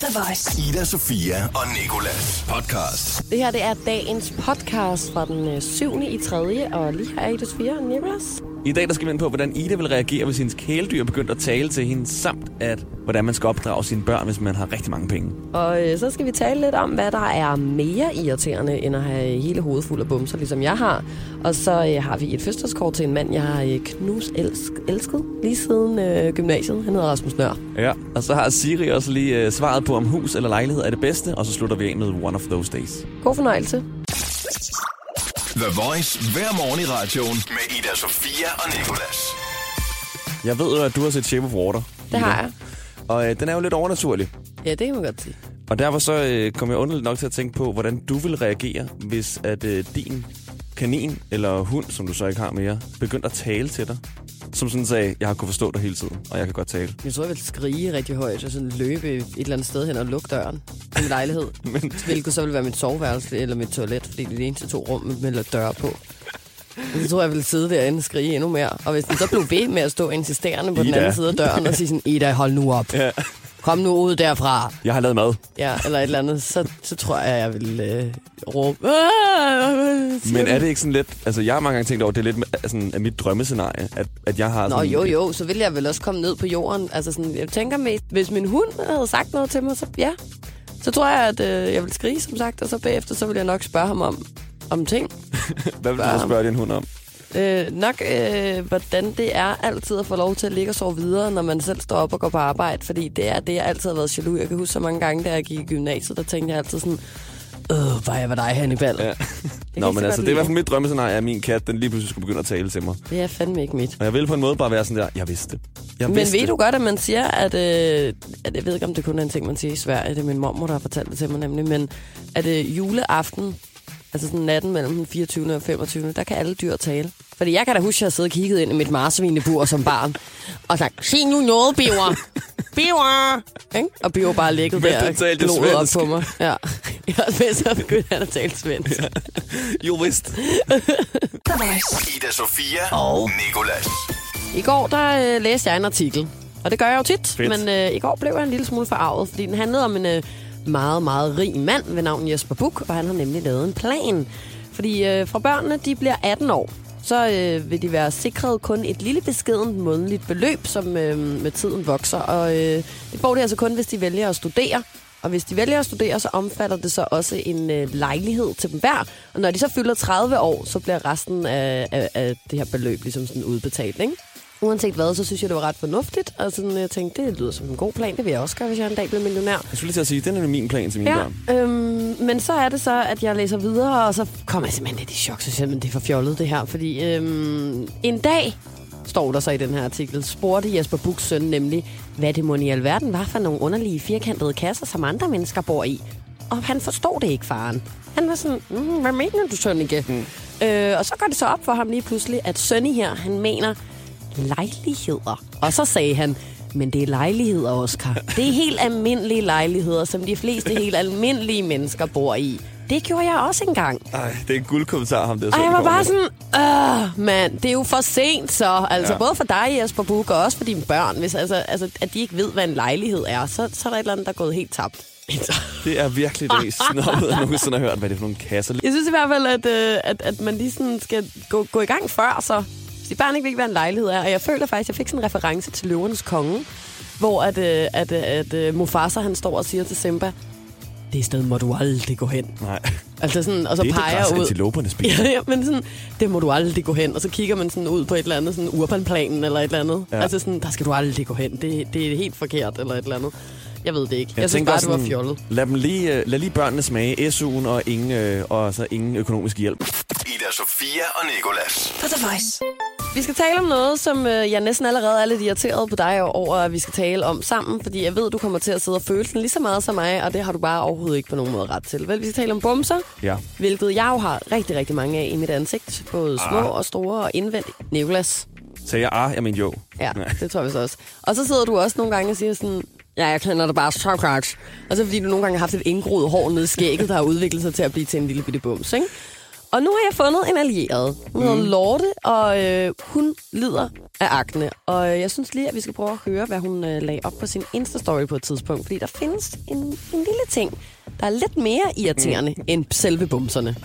The Voice. Ida, Sofia og Nikolas podcast. Det her det er dagens podcast fra den øh, 7. i 3. Og lige her er Ida Sofia og Nicolas. I dag der skal vi ind på, hvordan Ida vil reagere, hvis hendes kæledyr begyndte at tale til hende, samt at, hvordan man skal opdrage sine børn, hvis man har rigtig mange penge. Og øh, så skal vi tale lidt om, hvad der er mere irriterende, end at have hele hovedet fuld af bumser, ligesom jeg har. Og så øh, har vi et fødselskort til en mand, jeg har øh, knus elsk, elsket lige siden øh, gymnasiet. Han hedder Rasmus Nør. Ja. Og så har Siri også lige øh, svaret på, om hus eller lejlighed er det bedste, og så slutter vi af med One of Those Days. God fornøjelse. The Voice hver morgen i radioen med Ida, Sofia og Nikolas. Jeg ved jo, at du har set Shape of Water. Det Ida. har jeg. Og øh, den er jo lidt overnaturlig. Ja, det kan man godt sige. Og derfor så øh, kom jeg underligt nok til at tænke på, hvordan du vil reagere, hvis at øh, din kanin eller hund, som du så ikke har mere, begyndte at tale til dig. Som sådan sagde, jeg har kunnet forstå dig hele tiden, og jeg kan godt tale. Jeg tror, jeg vil skrige rigtig højt og sådan løbe et eller andet sted hen og lukke døren til min lejlighed. Men, Hvilket så vil være mit soveværelse eller mit toilet, fordi det er de eneste to rum med døre på. Så tror jeg, jeg ville sidde derinde og skrige endnu mere. Og hvis den så blev ved med at stå insisterende på den Ida. anden side af døren og sige sådan, Ida, hold nu op. ja, Kom nu ud derfra. jeg har lavet mad. Ja, eller et eller andet. Så, så tror jeg, jeg vil øh, råbe. Men er det ikke sådan lidt... Altså, jeg har mange gange tænkt over, det er lidt sådan, af mit drømmescenarie, at, at jeg har Nå sådan... jo jo, så ville jeg vel også komme ned på jorden. Altså sådan, jeg tænker mest, hvis min hund havde sagt noget til mig, så ja. Så tror jeg, at øh, jeg vil skrige, som sagt, og så bagefter, så vil jeg nok spørge ham om, om ting. Hvad vil du spørge din hund om? Øh, nok, øh, hvordan det er altid at få lov til at ligge og sove videre, når man selv står op og går på arbejde. Fordi det er det, jeg altid har været jaloux. Jeg kan huske så mange gange, da jeg gik i gymnasiet, der tænkte jeg altid sådan, Øh, hvor jeg var dig, Hannibal. Ja. Nå, men så altså, det er i hvert fald mit drømmescenarie, at min kat, den lige pludselig skulle begynde at tale til mig. Det er fandme ikke mit. Og jeg vil på en måde bare være sådan der, jeg vidste det. Jeg Men vidste ved du godt, at man siger, at, øh, at jeg ved ikke, om det kun er en ting, man siger i Sverige, det er min mormor, der har fortalt det til mig nemlig, men at øh, juleaften, altså sådan natten mellem den 24. og 25. der kan alle dyr tale. Fordi jeg kan da huske, at jeg sidder og kigget ind i mit marsvinebur som barn, og sagt, sig nu noget, Biver. Biver! Ikke? Og Biver bare ligget der og gloet op på mig. Ja. Jeg var så begyndte han at tale svensk. Jo, vidst. The Voice. Ida, Sofia og Nikolas. I går, der øh, læste jeg en artikel, og det gør jeg jo tit, Fedt. men øh, i går blev jeg en lille smule forarvet, fordi den handlede om en øh, meget, meget rig mand ved navn Jesper Buch, og han har nemlig lavet en plan. Fordi øh, fra børnene, de bliver 18 år, så øh, vil de være sikret kun et lille beskedent månedligt beløb, som øh, med tiden vokser, og øh, det får de altså kun, hvis de vælger at studere. Og hvis de vælger at studere, så omfatter det så også en øh, lejlighed til dem hver. Og når de så fylder 30 år, så bliver resten af, af, af det her beløb ligesom sådan udbetalt, ikke? Uanset hvad, så synes jeg, det var ret fornuftigt. Og sådan, jeg tænkte, det lyder som en god plan. Det vil jeg også gøre, hvis jeg en dag bliver millionær. Jeg skulle lige til at sige, den er min plan til mine Ja, børn. øhm, men så er det så, at jeg læser videre, og så kommer jeg simpelthen lidt i chok. Så men det er for fjollet, det her. Fordi øhm, en dag, står der så i den her artikel, spurgte Jesper Buchs søn nemlig, hvad det må i alverden var for nogle underlige firkantede kasser, som andre mennesker bor i. Og han forstod det ikke, faren. Han var sådan, mm, hvad mener du, Sønneke? Mm. Øh, og så går det så op for ham lige pludselig, at Sønne her, han mener lejligheder. Og så sagde han, men det er lejligheder, Oscar. Det er helt almindelige lejligheder, som de fleste helt almindelige mennesker bor i. Det gjorde jeg også engang. Ej, det er en guldkommentar, ham der. Og jeg var bare sådan, øh, mand, det er jo for sent så. Altså Ja. ja. både for dig, Jesper Buch, og også for dine børn. Hvis altså, altså, at de ikke ved, hvad en lejlighed er, så, så er der et eller andet, der er gået helt tabt. Det er virkelig det mest snobbede, jeg nogensinde har hørt. Hvad er det for nogle kasser? Jeg synes i hvert fald, at, øh, at, at man lige sådan skal gå, gå i gang før, så de barn ikke ved, hvad en lejlighed er. Og jeg føler faktisk, at jeg fik sådan en reference til Løvernes Konge, hvor at, øh, at, øh, at øh, Mufasa han står og siger til Simba, det sted må du aldrig gå hen. Nej. Altså sådan, og så det er det peger græs, ud. antiloperne spiser. Ja, ja, men sådan, det må du aldrig gå hen. Og så kigger man sådan ud på et eller andet, sådan urbanplanen eller et eller andet. Ja. Altså sådan, der skal du aldrig gå hen. Det, det er helt forkert eller et eller andet. Jeg ved det ikke. Jeg, jeg synes bare, også det var sådan, fjollet. Lad, dem lige, lad lige børnene smage SU'en og ingen, øh, og så ingen økonomisk hjælp. Ida, Sofia og Nikolas. På The Voice. Vi skal tale om noget, som øh, jeg næsten allerede er lidt irriteret på dig over, at vi skal tale om sammen. Fordi jeg ved, du kommer til at sidde og føle den lige så meget som mig, og det har du bare overhovedet ikke på nogen måde ret til. Vel, vi skal tale om bumser, Ja. hvilket jeg jo har rigtig, rigtig mange af i mit ansigt. Både små Ah. og store og indvendigt. Nicolas. Sagde jeg ah, jeg mente jo. Ja, det tror jeg vist også. Og så sidder du også nogle gange og siger sådan, ja, jeg kender dig bare så godt. Og så fordi du nogle gange har haft et indgroet hår nede i skægget, der har udviklet sig til at blive til en lille bitte bums, ikke? Og nu har jeg fundet en allieret. Hun hedder Lorte, og øh, hun lider af akne. Og øh, jeg synes lige, at vi skal prøve at høre, hvad hun øh, lagde op på sin Insta-story på et tidspunkt. Fordi der findes en, en lille ting, der er lidt mere irriterende end selve bumserne.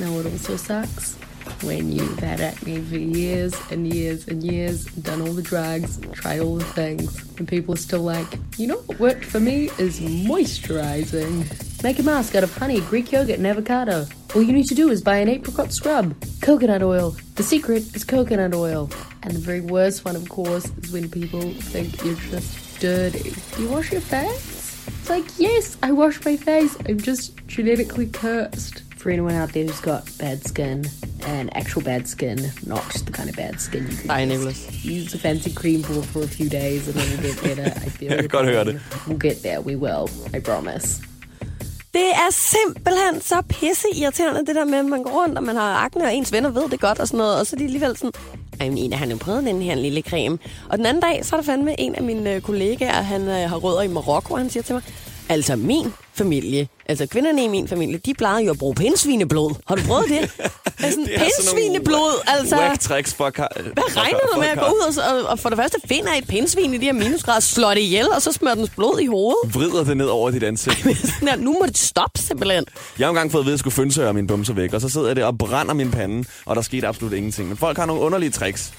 Now it also sucks when you've had acne for years and years and years, done all the drugs, tried all the things, and people are still like, you know what worked for me is moisturizing. Make a mask out of honey, Greek yogurt, and avocado. All you need to do is buy an apricot scrub. Coconut oil. The secret is coconut oil. And the very worst one, of course, is when people think you're just dirty. Do You wash your face? It's like, yes, I wash my face. I'm just genetically cursed. For anyone out there who's got bad skin, and actual bad skin, not the kind of bad skin you can Ej, just Nicholas. use a fancy cream for for a few days and then it'll get better. I feel Jeg kan godt høre. We'll get there. We will. I promise. Det er simpelthen så pisse irriterende, det der med, at man går rundt, og man har akne, og ens venner ved det godt og sådan noget, og så er de alligevel sådan, ej, men Ina, han har jo prøvet den her lille creme. Og den anden dag, så er der fandme en af mine øh, kollegaer, han øh, har rødder i Marokko, og han siger til mig, altså min familie, altså kvinderne i min familie, de plejede jo at bruge pindsvineblod. Har du prøvet det? det er sådan, Det pindsvineblod, altså... Whack tricks for... Ka- Hvad regner du med at gå ud og, og, og for det første finder et pindsvin i de her minusgrader, slår det ihjel, og så smører dens blod i hovedet? Vrider det ned over dit ansigt. Sådan her, nu må det stoppe simpelthen. Jeg har engang fået at vide, at jeg skulle fønsøre mine bumser væk, og så sidder jeg der og brænder min pande, og der skete absolut ingenting. Men folk har nogle underlige tricks.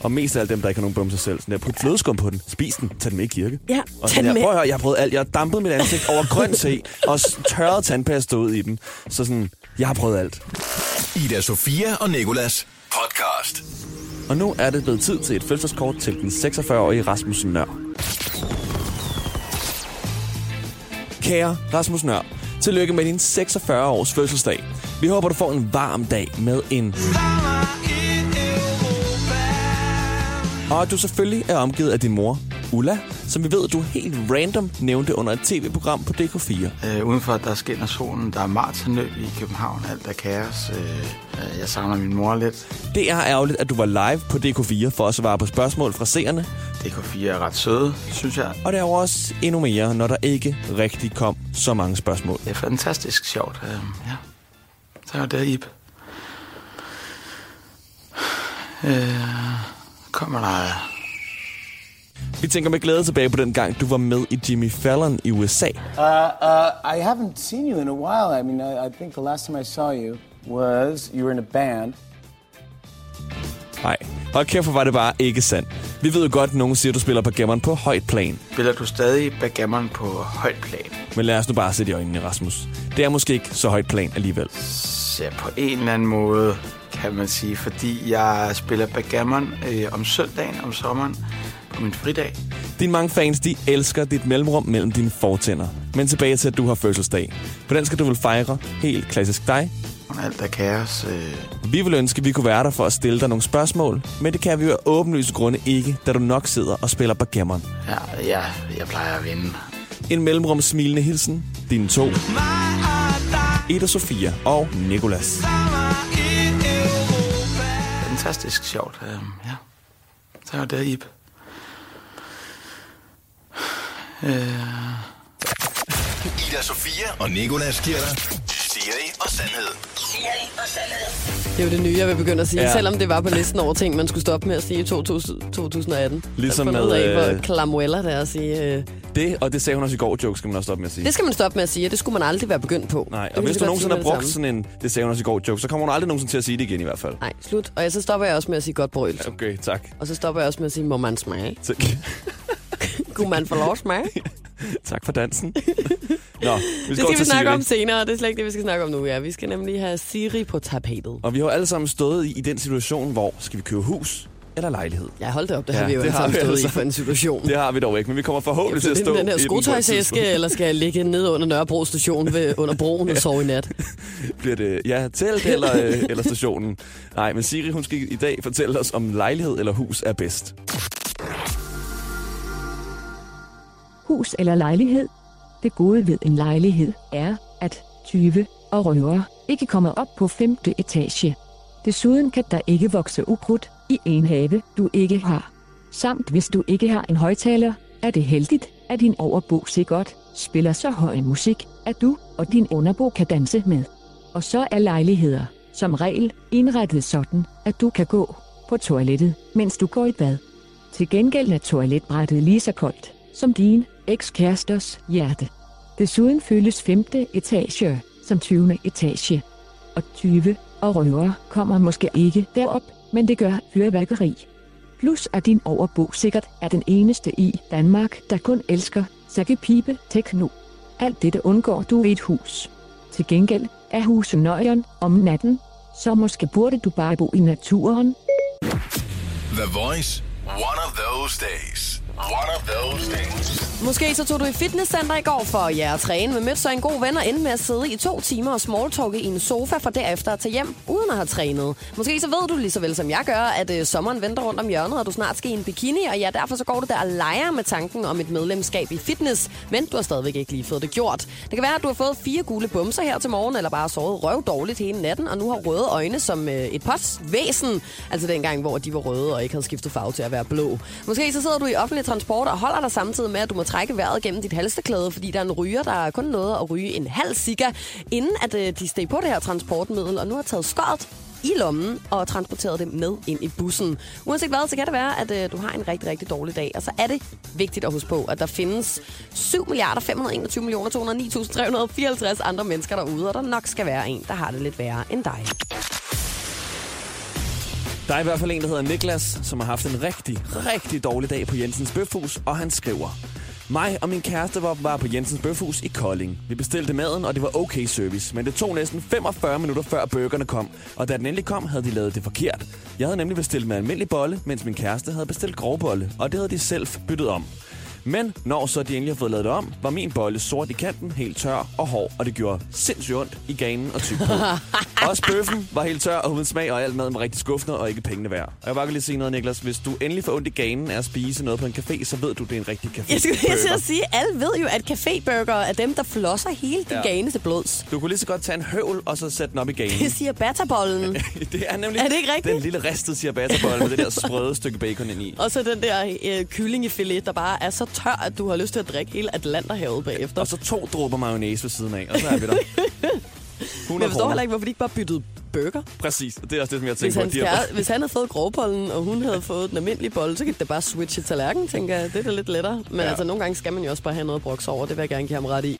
Og mest af alt dem, der ikke har nogen bumser selv. Sådan der, put flødeskum på den, spis den, tag den med i kirke. Ja, og tag den der, med. prøv at høre, jeg har prøvet alt. Jeg har dampet mit ansigt over grøn te, og tørret tandpasta ud i dem. Så sådan, jeg har prøvet alt. Ida Sofia og Nikolas podcast. Og nu er det blevet tid til et fødselskort til den 46-årige Rasmus Nør. Kære Rasmus Nør, tillykke med din 46-års fødselsdag. Vi håber, du får en varm dag med en... Og at du selvfølgelig er omgivet af din mor, Ulla, som vi ved, du helt random nævnte under et tv-program på DK4. Øh, udenfor, der skinner solen. Der er maratonløb i København. Alt er kaos. Øh, øh, jeg savner min mor lidt. Det er ærgerligt, at du var live på DK4 for at svare på spørgsmål fra seerne. DK4 er ret søde, synes jeg. Og det er jo også endnu mere, når der ikke rigtig kom så mange spørgsmål. Det er fantastisk sjovt. Øh, ja. Så er det, Ib. Øh, kommer der... Vi tænker med glæde tilbage på den gang, du var med i Jimmy Fallon i USA. Uh, uh, I haven't seen you in a while. I mean, I, I think the last time I saw you was you were in a band. Nej, hold kæft, var det bare ikke sandt. Vi ved jo godt, at nogen siger, at du spiller på gemmeren på højt plan. Spiller du stadig backgammon på højt plan? Men lad os nu bare sætte i øjnene, Rasmus. Det er måske ikke så højt plan alligevel. Ja, på en eller anden måde, kan man sige. Fordi jeg spiller backgammon øh, om søndagen, om sommeren, på min fridag. Dine mange fans, de elsker dit mellemrum mellem dine fortænder. Men tilbage til, at du har fødselsdag. Hvordan skal du vel fejre? Helt klassisk dig. Alt er kaos. Øh, Vi vil ønske, at vi kunne være der for at stille dig nogle spørgsmål, men det kan vi jo af åbenlyse grunde ikke, da du nok sidder og spiller backgammon. ja, ja, jeg plejer at vinde. En mellemrum smilende hilsen. Dine to. Ida Sofia og Nikolas. Fantastisk sjovt. Øh, ja. Så er det, Ib. Øh, Ida Sofia og Nikolas giver dig Siri og Sandhed. Det er jo det nye, jeg vil begynde at sige, Ja. selvom det var på listen over ting, man skulle stoppe med at sige i 2000, 2018. Ligesom med, af, øh, hvor klamueller det er at sige. Øh, Det, og det sagde hun også i går, joke, skal man også stoppe med at sige. det skal man stoppe med at sige, og det skulle man aldrig være begyndt på. Nej, Det og hvis vi du nogensinde har brugt det sådan en, det sagde hun også i går, joke, så kommer hun aldrig nogensinde til at sige det igen i hvert fald. Nej, slut. Og så stopper jeg også med at sige godt brøl. Okay, tak. Og så stopper jeg også med at sige, må man smage? Tak, Kunne man få lov at smage? tak for dansen. Nå, vi Det skal, skal over vi snakke Siri. om senere, det er slet ikke det, vi skal snakke om nu. Ja. Vi skal nemlig have Siri på tapetet. Og vi har alle sammen stået i, i den situation, hvor skal vi købe hus eller lejlighed? Ja, hold det op, det Ja, har vi jo det har vi stået alle i for en situation. Det har vi dog ikke, men vi kommer forhåbentlig til at stå den her skotøjsæske, eller skal jeg ligge ned under Nørrebro station ved, under broen og sove i nat? Bliver det ja, telt eller, øh, eller stationen? Nej, men Siri, hun skal i dag fortælle os, om lejlighed eller hus er bedst. hus eller lejlighed. Det gode ved en lejlighed er, at tyve og røvere ikke kommer op på femte etage. Desuden kan der ikke vokse ukrudt i en have, du ikke har. Samt hvis du ikke har en højtaler, er det heldigt, at din overbo sikkert spiller så høj musik, at du og din underbo kan danse med. Og så er lejligheder, som regel indrettet sådan, at du kan gå på toilettet, mens du går i bad. Til gengæld er toiletbrættet lige så koldt som din ekskæresters hjerte. Desuden føles 5. etage som 20. etage. Og 20 og røver kommer måske ikke derop, men det gør fyrværkeri. Plus at din overbo sikkert er den eneste i Danmark, der kun elsker sækkepipe tekno. Alt dette undgår du i et hus. Til gengæld er huset nøjeren om natten, så måske burde du bare bo i naturen. The Voice. One of those days. One of those. Måske så tog du i fitnesscenter i går for ja, at træne, men mødte så en god ven og endte med at sidde i to timer og smalltalke i en sofa for derefter at tage hjem uden at have trænet. Måske så ved du lige så vel som jeg gør, at øh, sommeren venter rundt om hjørnet, og du snart skal i en bikini, og ja, derfor så går du der og leger med tanken om et medlemskab i fitness, men du har stadigvæk ikke lige fået det gjort. Det kan være, at du har fået fire gule bumser her til morgen, eller bare sovet røv dårligt hele natten, og nu har røde øjne som øh, et postvæsen. Altså dengang, hvor de var røde og ikke havde skiftet farve til at være blå. Måske så sidder du i offentlig transport og holder dig samtidig med, at du må trække vejret gennem dit halsteklæde, fordi der er en ryger, der kun nåede at ryge en halv sikker, inden at øh, de steg på det her transportmiddel, og nu har taget skåret i lommen og transporteret det med ind i bussen. Uanset hvad, så kan det være, at øh, du har en rigtig, rigtig dårlig dag. Og så er det vigtigt at huske på, at der findes 7 milliarder 521 millioner 209.354 andre mennesker derude, og der nok skal være en, der har det lidt værre end dig. Der er i hvert fald en, der hedder Niklas, som har haft en rigtig, rigtig dårlig dag på Jensens Bøfhus, og han skriver... Mig og min kæreste var, var på Jensens Bøfhus i Kolding. Vi bestilte maden, og det var okay service, men det tog næsten 45 minutter før burgerne kom. Og da den endelig kom, havde de lavet det forkert. Jeg havde nemlig bestilt med almindelig bolle, mens min kæreste havde bestilt grovbolle, og det havde de selv byttet om. Men når så de endelig har fået lavet det om, var min bolle sort i kanten, helt tør og hård, og det gjorde sindssygt ondt i ganen og tyk på. Også bøffen var helt tør og uden smag, og alt maden var rigtig skuffende og ikke pengene værd. Og jeg vil bare lige sige noget, Niklas. Hvis du endelig får ondt i ganen af at spise noget på en café, så ved du, det er en rigtig café. Jeg skulle lige til at sige, alle ved jo, at caféburger er dem, der flosser hele din Ja. gane til blods. Du kunne lige så godt tage en høvl og så sætte den op i ganen. Det siger batabollen. det er nemlig Er det ikke rigtigt? den lille ristede ciabatta med det der sprøde stykke bacon ind i. Og så den der øh, kyllingefilet, der bare er så tør, at du har lyst til at drikke hele Atlanterhavet bagefter. Og så to dråber mayonnaise ved siden af, og så er vi der. 100 Men jeg forstår heller ikke, hvorfor de ikke bare byttede burger. Præcis, og det er også det, som jeg Hvis, tænker på. hans De har- kære, hvis han havde fået grovbollen, og hun havde fået den almindelige bolle, så kan det bare switche tallerken, tænker jeg. Det er da lidt lettere. Men Ja. altså, nogle gange skal man jo også bare have noget brugt over. Det vil jeg gerne give ham ret i.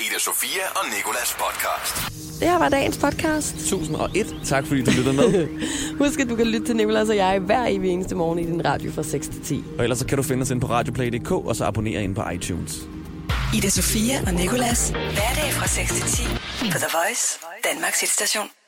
Er Ida Sofia og Nikolas podcast. Det her var dagens podcast. 1001. Tak fordi du lyttede med. Husk, at du kan lytte til Nicolas og jeg hver evig eneste morgen i din radio fra 6 til 10. og ellers så kan du finde os ind på radioplay.dk, og så abonnere ind på iTunes. Ida Sofia og Nikolas. Hverdag fra 6 til 10 på The Voice, Danmarks hitstation.